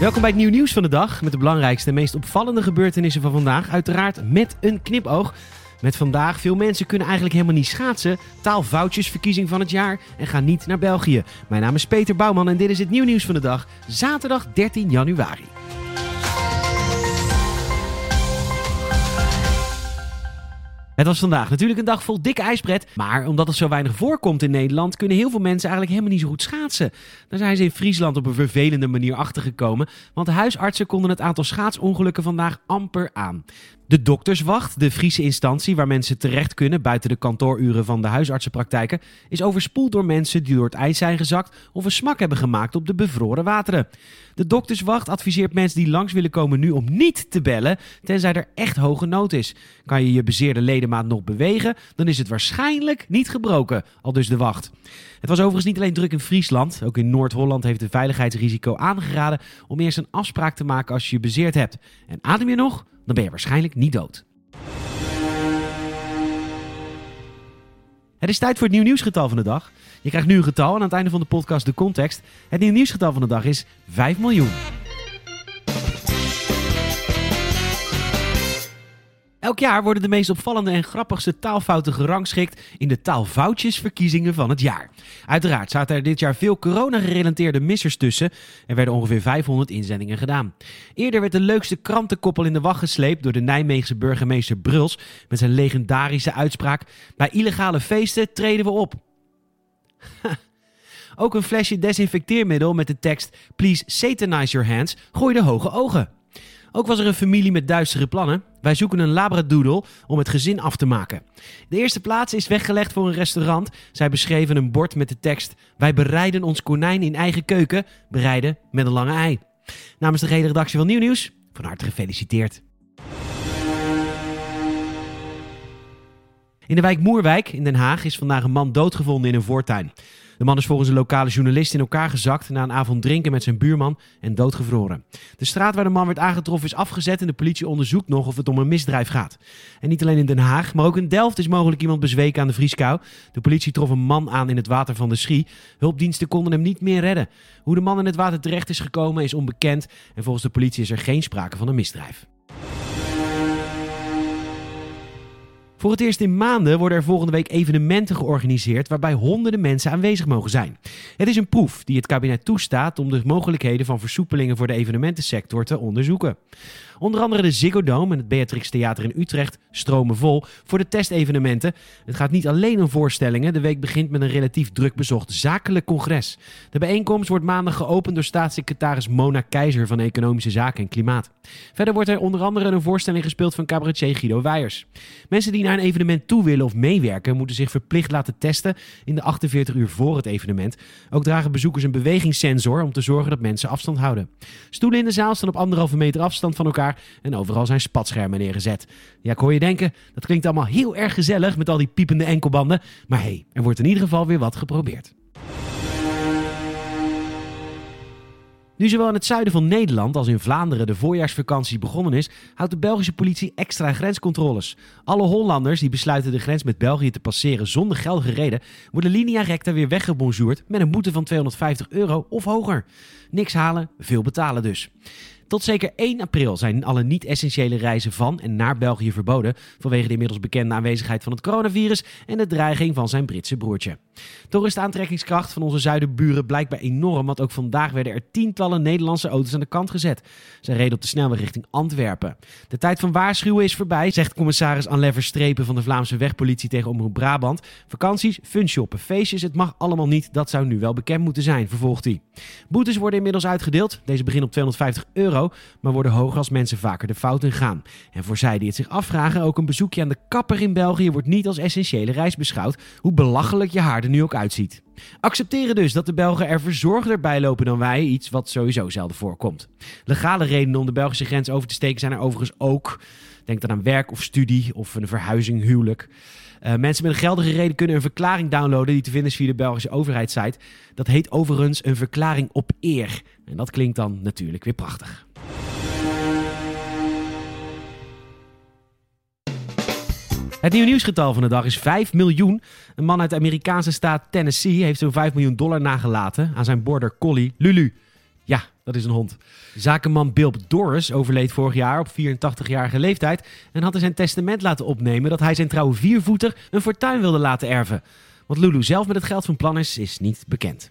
Welkom bij het nieuw nieuws van de dag met de belangrijkste en meest opvallende gebeurtenissen van vandaag. Uiteraard met een knipoog. Met vandaag, veel mensen kunnen eigenlijk helemaal niet schaatsen. Taalfoutjes, verkiezing van het jaar en gaan niet naar België. Mijn naam is Peter Bouwman en dit is het nieuw nieuws van de dag, zaterdag 13 januari. Het was vandaag natuurlijk een dag vol dikke ijsbret. Maar omdat het zo weinig voorkomt in Nederland, kunnen heel veel mensen eigenlijk helemaal niet zo goed schaatsen. Daar zijn ze in Friesland op een vervelende manier achtergekomen. Want huisartsen konden het aantal schaatsongelukken vandaag amper aan. De dokterswacht, de Friese instantie waar mensen terecht kunnen buiten de kantooruren van de huisartsenpraktijken, is overspoeld door mensen die door het ijs zijn gezakt of een smak hebben gemaakt op de bevroren wateren. De dokterswacht adviseert mensen die langs willen komen nu om niet te bellen, tenzij er echt hoge nood is. Kan je je bezeerde ledemaat nog bewegen, dan is het waarschijnlijk niet gebroken, al dus de wacht. Het was overigens niet alleen druk in Friesland. Ook in Noord-Holland heeft het veiligheidsrisico aangeraden om eerst een afspraak te maken als je je bezeerd hebt. En adem je nog? Dan ben je waarschijnlijk niet dood. Het is tijd voor het nieuw nieuwsgetal van de dag. Je krijgt nu een getal en aan het einde van de podcast de context. Het nieuw nieuwsgetal van de dag is 5 miljoen. Elk jaar worden de meest opvallende en grappigste taalfouten gerangschikt in de taalfoutjesverkiezingen van het jaar. Uiteraard zaten er dit jaar veel corona-gerelateerde missers tussen. Er werden ongeveer 500 inzendingen gedaan. Eerder werd de leukste krantenkoppel in de wacht gesleept door de Nijmeegse burgemeester Bruls met zijn legendarische uitspraak: Bij illegale feesten treden we op. Ook een flesje desinfecteermiddel met de tekst Please satanize your hands gooide hoge ogen. Ook was er een familie met duistere plannen. Wij zoeken een labradoodle om het gezin af te maken. De eerste plaats is weggelegd voor een restaurant. Zij beschreven een bord met de tekst: Wij bereiden ons konijn in eigen keuken, bereiden met een lange ei. Namens de hele redactie van Nieuw Nieuws, van harte gefeliciteerd. In de wijk Moerwijk in Den Haag is vandaag een man doodgevonden in een voortuin. De man is volgens een lokale journalist in elkaar gezakt na een avond drinken met zijn buurman en doodgevroren. De straat waar de man werd aangetroffen is afgezet en de politie onderzoekt nog of het om een misdrijf gaat. En niet alleen in Den Haag, maar ook in Delft is mogelijk iemand bezweken aan de vrieskou. De politie trof een man aan in het water van de Schie. Hulpdiensten konden hem niet meer redden. Hoe de man in het water terecht is gekomen is onbekend en volgens de politie is er geen sprake van een misdrijf. Voor het eerst in maanden worden er volgende week evenementen georganiseerd waarbij honderden mensen aanwezig mogen zijn. Het is een proef die het kabinet toestaat om de mogelijkheden van versoepelingen voor de evenementensector te onderzoeken. Onder andere de Ziggo Dome en het Beatrix Theater in Utrecht stromen vol voor de testevenementen. Het gaat niet alleen om voorstellingen. De week begint met een relatief druk bezocht zakelijk congres. De bijeenkomst wordt maandag geopend door staatssecretaris Mona Keizer van Economische Zaken en Klimaat. Verder wordt er onder andere een voorstelling gespeeld van cabaretier Guido Weijers. Mensen die naar een evenement toe willen of meewerken, moeten zich verplicht laten testen in de 48 uur voor het evenement. Ook dragen bezoekers een bewegingssensor om te zorgen dat mensen afstand houden. Stoelen in de zaal staan op anderhalve meter afstand van elkaar en overal zijn spatschermen neergezet. Ja, ik hoor je denken, dat klinkt allemaal heel erg gezellig met al die piepende enkelbanden. Maar hey, er wordt in ieder geval weer wat geprobeerd. Nu zowel in het zuiden van Nederland als in Vlaanderen de voorjaarsvakantie begonnen is, houdt de Belgische politie extra grenscontroles. Alle Hollanders die besluiten de grens met België te passeren zonder geldige reden, worden linea recta weer weggebonjourd met een boete van 250 euro of hoger. Niks halen, veel betalen dus. Tot zeker 1 april zijn alle niet-essentiële reizen van en naar België verboden vanwege de inmiddels bekende aanwezigheid van het coronavirus en de dreiging van zijn Britse broertje. Toch is de aantrekkingskracht van onze zuidenburen blijkbaar enorm, want ook vandaag werden er tientallen Nederlandse auto's aan de kant gezet. Ze reden op de snelweg richting Antwerpen. De tijd van waarschuwen is voorbij, zegt commissaris Anne Verstrepen van de Vlaamse wegpolitie tegen Omroep Brabant. Vakanties, funshoppen, feestjes, het mag allemaal niet, dat zou nu wel bekend moeten zijn, vervolgt hij. Boetes worden inmiddels uitgedeeld, deze beginnen op 250 maar worden hoger als mensen vaker de fout in gaan. En voor zij die het zich afvragen, ook een bezoekje aan de kapper in België wordt niet als essentiële reis beschouwd, hoe belachelijk je haar er nu ook uitziet. Accepteren dus dat de Belgen er verzorgder bij lopen dan wij, iets wat sowieso zelden voorkomt. Legale redenen om de Belgische grens over te steken zijn er overigens ook. Denk dan aan werk of studie of een verhuizing, huwelijk. Uh, mensen met een geldige reden kunnen een verklaring downloaden die te vinden is via de Belgische overheidssite. Dat heet overigens een verklaring op eer. En dat klinkt dan natuurlijk weer prachtig. Het nieuwe nieuwsgetal van de dag is 5 miljoen. Een man uit de Amerikaanse staat Tennessee heeft zo'n 5 miljoen dollar nagelaten aan zijn border collie Lulu. Ja, dat is een hond. Zakenman Bilb Doris overleed vorig jaar op 84-jarige leeftijd en had in zijn testament laten opnemen dat hij zijn trouwe viervoeter een fortuin wilde laten erven. Wat Lulu zelf met het geld van plan is, is niet bekend.